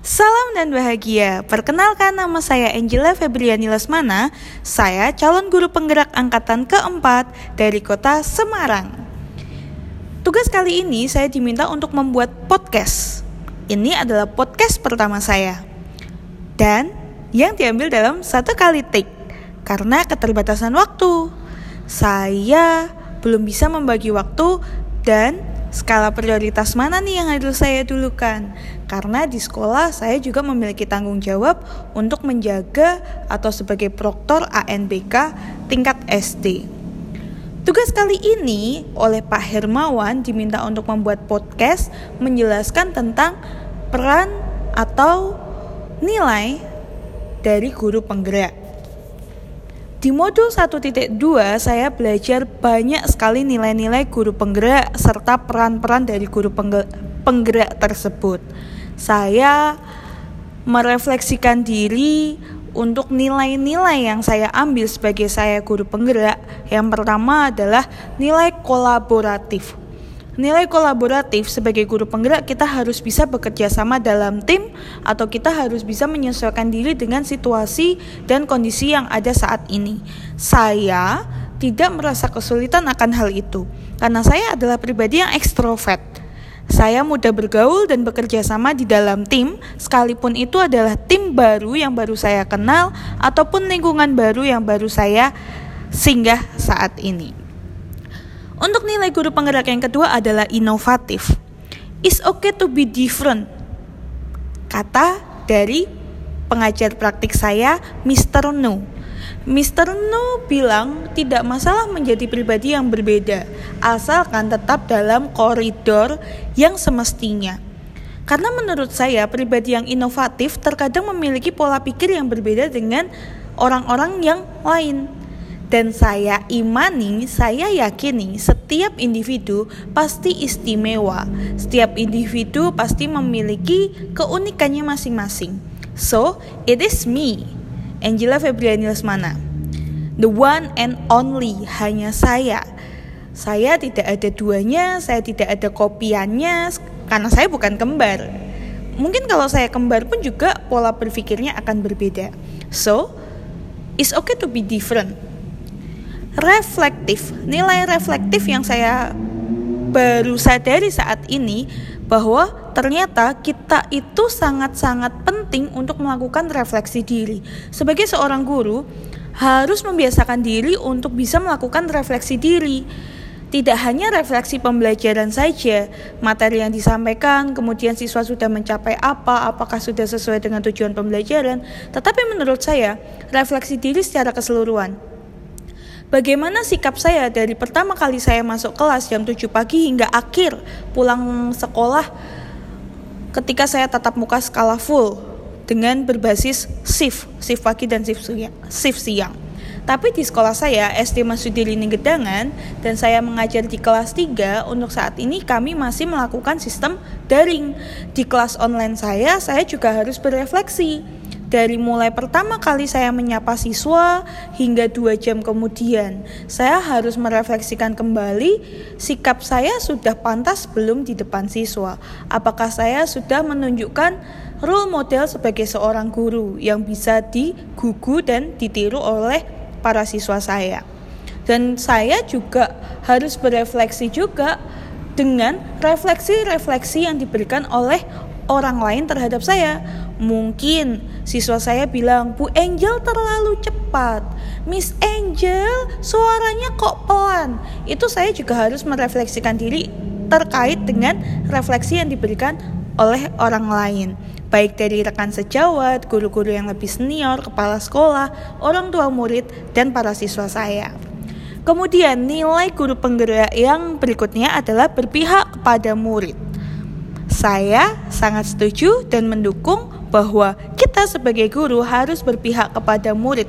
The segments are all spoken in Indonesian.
Salam dan bahagia. Perkenalkan nama saya Angela Febriani Lesmana. Saya calon guru penggerak angkatan keempat dari kota Semarang. Tugas kali ini saya diminta untuk membuat podcast. Ini adalah podcast pertama saya. Dan yang diambil dalam satu kali take karena keterbatasan waktu. Saya belum bisa membagi waktu dan skala prioritas mana nih yang harus saya dulukan? Karena di sekolah saya juga memiliki tanggung jawab untuk menjaga atau sebagai proktor ANBK tingkat SD. Tugas kali ini oleh Pak Hermawan diminta untuk membuat podcast menjelaskan tentang peran atau nilai dari guru penggerak. Di modul 1.2 saya belajar banyak sekali nilai-nilai guru penggerak serta peran-peran dari guru penggerak tersebut. Saya merefleksikan diri untuk nilai-nilai yang saya ambil sebagai saya guru penggerak. Yang pertama adalah nilai kolaboratif. Nilai kolaboratif sebagai guru penggerak kita harus bisa bekerja sama dalam tim atau kita harus bisa menyesuaikan diri dengan situasi dan kondisi yang ada saat ini. Saya tidak merasa kesulitan akan hal itu karena saya adalah pribadi yang ekstrovert. Saya mudah bergaul dan bekerja sama di dalam tim, sekalipun itu adalah tim baru yang baru saya kenal ataupun lingkungan baru yang baru saya singgah saat ini. Untuk nilai guru penggerak yang kedua adalah inovatif. It's okay to be different. Kata dari pengajar praktik saya, Mr. No. Mr. No bilang tidak masalah menjadi pribadi yang berbeda, asalkan tetap dalam koridor yang semestinya. Karena menurut saya, pribadi yang inovatif terkadang memiliki pola pikir yang berbeda dengan orang-orang yang lain. Dan saya imani, saya yakini setiap individu pasti istimewa. Setiap individu pasti memiliki keunikannya masing-masing. So, it is me, Angela Febriani Lesmana. The one and only, hanya saya. Saya tidak ada duanya, saya tidak ada kopiannya, karena saya bukan kembar. Mungkin kalau saya kembar pun juga pola berpikirnya akan berbeda. So, it's okay to be different reflektif. Nilai reflektif yang saya baru sadari saat ini bahwa ternyata kita itu sangat-sangat penting untuk melakukan refleksi diri. Sebagai seorang guru, harus membiasakan diri untuk bisa melakukan refleksi diri. Tidak hanya refleksi pembelajaran saja, materi yang disampaikan, kemudian siswa sudah mencapai apa, apakah sudah sesuai dengan tujuan pembelajaran, tetapi menurut saya, refleksi diri secara keseluruhan Bagaimana sikap saya dari pertama kali saya masuk kelas jam 7 pagi hingga akhir pulang sekolah ketika saya tatap muka skala full dengan berbasis shift, shift pagi dan shift siang. Shift siang. Tapi di sekolah saya, SD Masudilini Gedangan, dan saya mengajar di kelas 3, untuk saat ini kami masih melakukan sistem daring. Di kelas online saya, saya juga harus berefleksi dari mulai pertama kali saya menyapa siswa hingga dua jam kemudian, saya harus merefleksikan kembali sikap saya sudah pantas belum di depan siswa. Apakah saya sudah menunjukkan role model sebagai seorang guru yang bisa digugu dan ditiru oleh para siswa saya. Dan saya juga harus berefleksi juga dengan refleksi-refleksi yang diberikan oleh orang lain terhadap saya Mungkin siswa saya bilang, Bu Angel terlalu cepat. Miss Angel, suaranya kok pelan. Itu saya juga harus merefleksikan diri terkait dengan refleksi yang diberikan oleh orang lain. Baik dari rekan sejawat, guru-guru yang lebih senior, kepala sekolah, orang tua murid, dan para siswa saya. Kemudian nilai guru penggerak yang berikutnya adalah berpihak kepada murid. Saya sangat setuju dan mendukung bahwa kita sebagai guru harus berpihak kepada murid.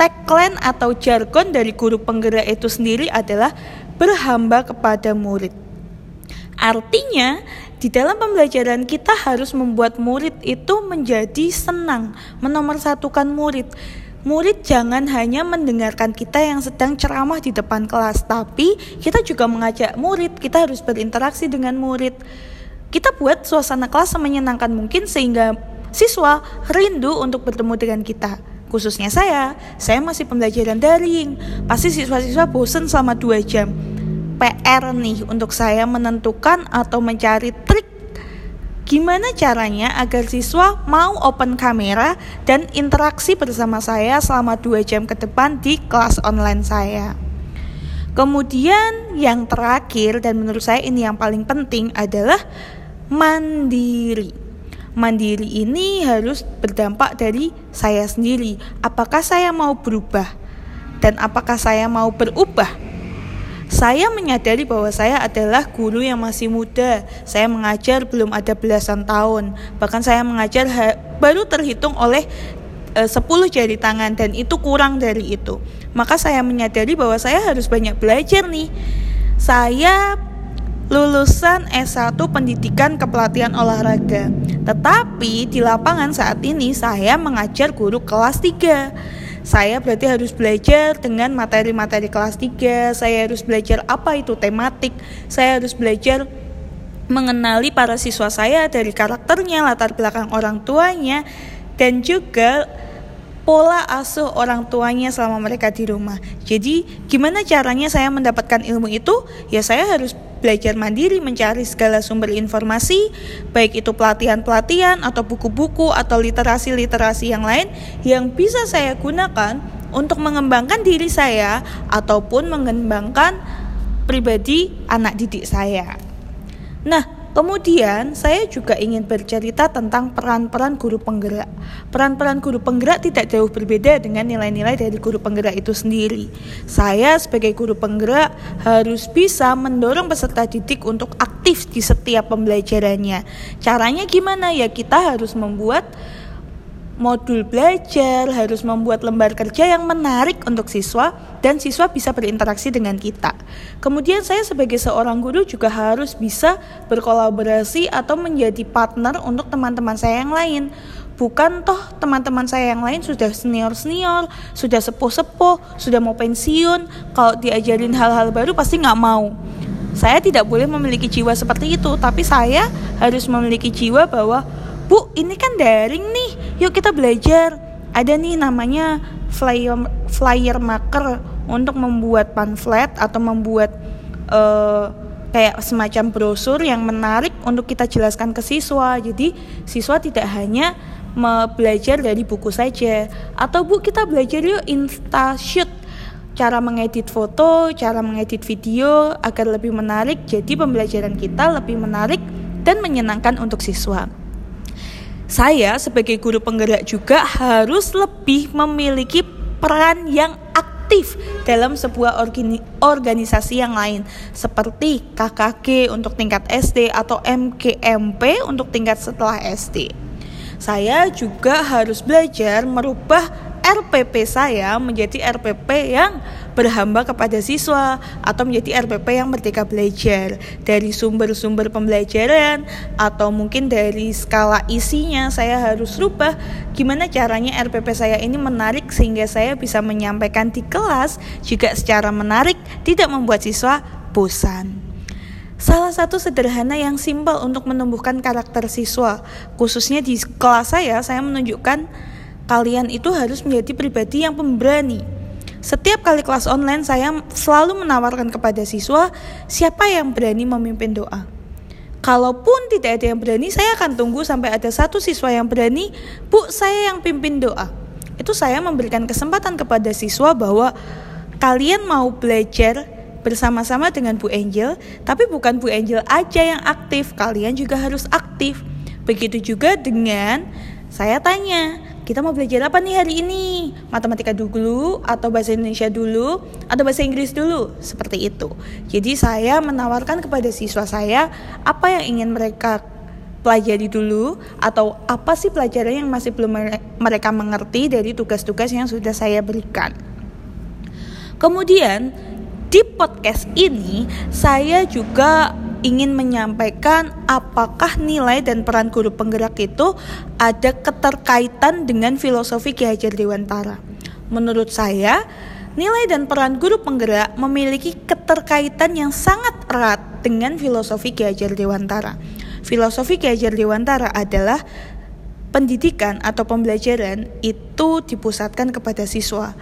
Tagline atau jargon dari guru penggerak itu sendiri adalah berhamba kepada murid. Artinya, di dalam pembelajaran kita harus membuat murid itu menjadi senang, menomorsatukan murid. Murid jangan hanya mendengarkan kita yang sedang ceramah di depan kelas, tapi kita juga mengajak murid, kita harus berinteraksi dengan murid kita buat suasana kelas semenyenangkan mungkin sehingga siswa rindu untuk bertemu dengan kita. Khususnya saya, saya masih pembelajaran daring. Pasti siswa-siswa bosen selama 2 jam. PR nih untuk saya menentukan atau mencari trik gimana caranya agar siswa mau open kamera dan interaksi bersama saya selama 2 jam ke depan di kelas online saya. Kemudian yang terakhir dan menurut saya ini yang paling penting adalah mandiri mandiri ini harus berdampak dari saya sendiri. Apakah saya mau berubah dan apakah saya mau berubah? Saya menyadari bahwa saya adalah guru yang masih muda. Saya mengajar belum ada belasan tahun. Bahkan saya mengajar baru terhitung oleh e, 10 jari tangan dan itu kurang dari itu. Maka saya menyadari bahwa saya harus banyak belajar nih. Saya lulusan S1 Pendidikan Kepelatihan Olahraga. Tetapi di lapangan saat ini saya mengajar guru kelas 3. Saya berarti harus belajar dengan materi-materi kelas 3, saya harus belajar apa itu tematik, saya harus belajar mengenali para siswa saya dari karakternya, latar belakang orang tuanya, dan juga pola asuh orang tuanya selama mereka di rumah. Jadi, gimana caranya saya mendapatkan ilmu itu? Ya, saya harus belajar mandiri mencari segala sumber informasi, baik itu pelatihan-pelatihan atau buku-buku atau literasi-literasi yang lain yang bisa saya gunakan untuk mengembangkan diri saya ataupun mengembangkan pribadi anak didik saya. Nah, Kemudian saya juga ingin bercerita tentang peran-peran guru penggerak. Peran-peran guru penggerak tidak jauh berbeda dengan nilai-nilai dari guru penggerak itu sendiri. Saya sebagai guru penggerak harus bisa mendorong peserta didik untuk aktif di setiap pembelajarannya. Caranya gimana? Ya kita harus membuat modul belajar, harus membuat lembar kerja yang menarik untuk siswa dan siswa bisa berinteraksi dengan kita. Kemudian saya sebagai seorang guru juga harus bisa berkolaborasi atau menjadi partner untuk teman-teman saya yang lain. Bukan toh teman-teman saya yang lain sudah senior-senior, sudah sepuh-sepuh, sudah mau pensiun, kalau diajarin hal-hal baru pasti nggak mau. Saya tidak boleh memiliki jiwa seperti itu, tapi saya harus memiliki jiwa bahwa Bu, ini kan daring nih. Yuk kita belajar. Ada nih namanya flyer flyer maker untuk membuat pamflet atau membuat uh, kayak semacam brosur yang menarik untuk kita jelaskan ke siswa. Jadi siswa tidak hanya belajar dari buku saja atau bu kita belajar yuk shoot cara mengedit foto, cara mengedit video agar lebih menarik. Jadi pembelajaran kita lebih menarik dan menyenangkan untuk siswa saya sebagai guru penggerak juga harus lebih memiliki peran yang aktif dalam sebuah organisasi yang lain seperti KKG untuk tingkat SD atau MKMP untuk tingkat setelah SD. Saya juga harus belajar merubah RPP saya menjadi RPP yang berhamba kepada siswa atau menjadi RPP yang merdeka belajar dari sumber-sumber pembelajaran atau mungkin dari skala isinya saya harus rubah gimana caranya RPP saya ini menarik sehingga saya bisa menyampaikan di kelas juga secara menarik tidak membuat siswa bosan. Salah satu sederhana yang simpel untuk menumbuhkan karakter siswa, khususnya di kelas saya, saya menunjukkan kalian itu harus menjadi pribadi yang pemberani. Setiap kali kelas online, saya selalu menawarkan kepada siswa siapa yang berani memimpin doa. Kalaupun tidak ada yang berani, saya akan tunggu sampai ada satu siswa yang berani, Bu, saya yang pimpin doa. Itu saya memberikan kesempatan kepada siswa bahwa kalian mau belajar bersama-sama dengan Bu Angel, tapi bukan Bu Angel aja yang aktif, kalian juga harus aktif. Begitu juga dengan saya tanya, kita mau belajar apa nih hari ini? Matematika dulu atau bahasa Indonesia dulu atau bahasa Inggris dulu? Seperti itu. Jadi saya menawarkan kepada siswa saya apa yang ingin mereka pelajari dulu atau apa sih pelajaran yang masih belum mereka mengerti dari tugas-tugas yang sudah saya berikan. Kemudian di podcast ini saya juga ingin menyampaikan apakah nilai dan peran guru penggerak itu ada keterkaitan dengan filosofi Ki Hajar Dewantara. Menurut saya, nilai dan peran guru penggerak memiliki keterkaitan yang sangat erat dengan filosofi Ki Hajar Dewantara. Filosofi Ki Hajar Dewantara adalah pendidikan atau pembelajaran itu dipusatkan kepada siswa.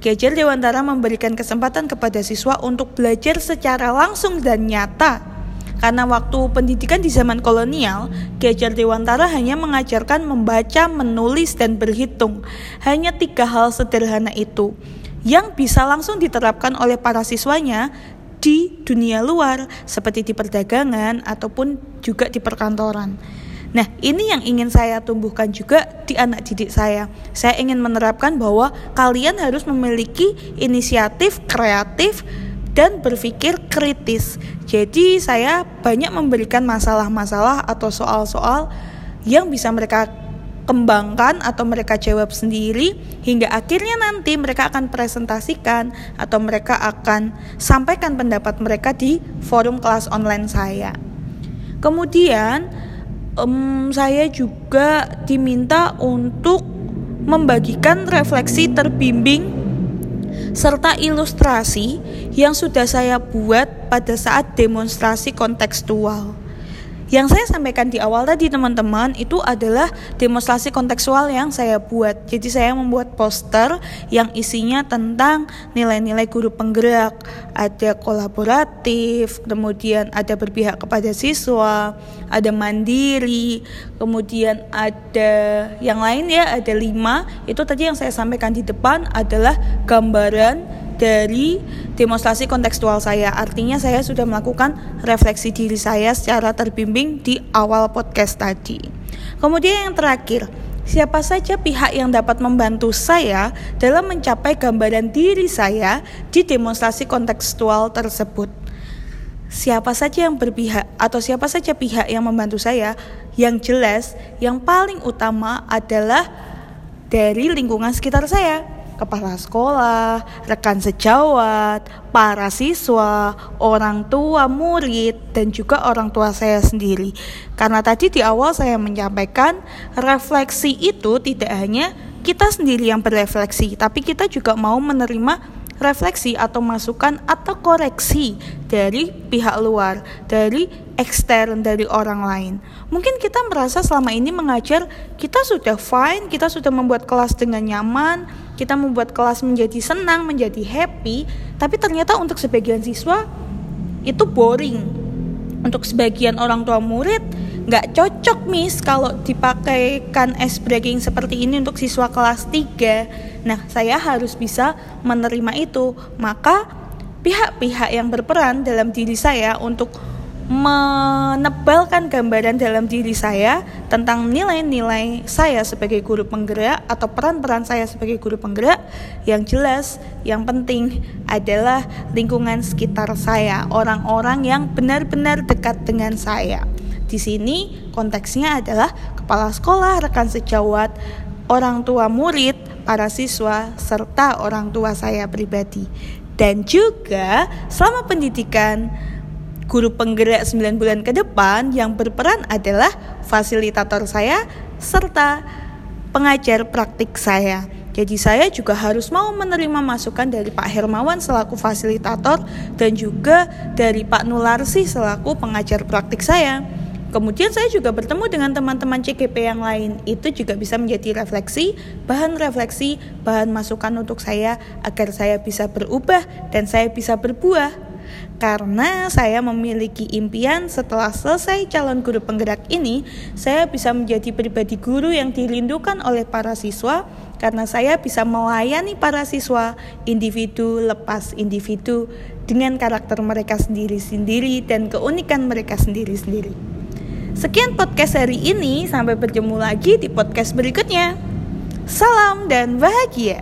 Ki Dewantara memberikan kesempatan kepada siswa untuk belajar secara langsung dan nyata. Karena waktu pendidikan di zaman kolonial, Ki Hajar Dewantara hanya mengajarkan membaca, menulis, dan berhitung. Hanya tiga hal sederhana itu yang bisa langsung diterapkan oleh para siswanya di dunia luar seperti di perdagangan ataupun juga di perkantoran. Nah, ini yang ingin saya tumbuhkan juga di anak didik saya. Saya ingin menerapkan bahwa kalian harus memiliki inisiatif kreatif dan berpikir kritis. Jadi, saya banyak memberikan masalah-masalah atau soal-soal yang bisa mereka kembangkan atau mereka jawab sendiri hingga akhirnya nanti mereka akan presentasikan atau mereka akan sampaikan pendapat mereka di forum kelas online saya. Kemudian um, saya juga diminta untuk membagikan refleksi terbimbing serta ilustrasi yang sudah saya buat pada saat demonstrasi kontekstual. Yang saya sampaikan di awal tadi teman-teman itu adalah demonstrasi kontekstual yang saya buat. Jadi saya membuat poster yang isinya tentang nilai-nilai guru penggerak, ada kolaboratif, kemudian ada berpihak kepada siswa, ada mandiri, kemudian ada yang lain ya ada lima. Itu tadi yang saya sampaikan di depan adalah gambaran dari demonstrasi kontekstual saya. Artinya saya sudah melakukan refleksi diri saya secara terbimbing di awal podcast tadi. Kemudian yang terakhir, siapa saja pihak yang dapat membantu saya dalam mencapai gambaran diri saya di demonstrasi kontekstual tersebut. Siapa saja yang berpihak atau siapa saja pihak yang membantu saya, yang jelas yang paling utama adalah dari lingkungan sekitar saya kepala sekolah, rekan sejawat, para siswa, orang tua murid, dan juga orang tua saya sendiri. Karena tadi di awal saya menyampaikan refleksi itu tidak hanya kita sendiri yang berefleksi, tapi kita juga mau menerima refleksi atau masukan atau koreksi dari pihak luar, dari ekstern dari orang lain. Mungkin kita merasa selama ini mengajar kita sudah fine, kita sudah membuat kelas dengan nyaman, kita membuat kelas menjadi senang, menjadi happy, tapi ternyata untuk sebagian siswa itu boring. Untuk sebagian orang tua murid nggak cocok miss kalau dipakaikan ice breaking seperti ini untuk siswa kelas 3. Nah, saya harus bisa menerima itu. Maka pihak-pihak yang berperan dalam diri saya untuk menebalkan gambaran dalam diri saya tentang nilai-nilai saya sebagai guru penggerak atau peran-peran saya sebagai guru penggerak yang jelas yang penting adalah lingkungan sekitar saya orang-orang yang benar-benar dekat dengan saya di sini konteksnya adalah kepala sekolah rekan sejawat orang tua murid para siswa serta orang tua saya pribadi dan juga selama pendidikan guru penggerak 9 bulan ke depan yang berperan adalah fasilitator saya serta pengajar praktik saya. Jadi saya juga harus mau menerima masukan dari Pak Hermawan selaku fasilitator dan juga dari Pak Nularsi selaku pengajar praktik saya. Kemudian saya juga bertemu dengan teman-teman CGP yang lain. Itu juga bisa menjadi refleksi, bahan refleksi, bahan masukan untuk saya agar saya bisa berubah dan saya bisa berbuah karena saya memiliki impian setelah selesai calon guru penggerak ini, saya bisa menjadi pribadi guru yang dirindukan oleh para siswa karena saya bisa melayani para siswa individu lepas individu dengan karakter mereka sendiri-sendiri dan keunikan mereka sendiri-sendiri. Sekian podcast hari ini, sampai bertemu lagi di podcast berikutnya. Salam dan bahagia.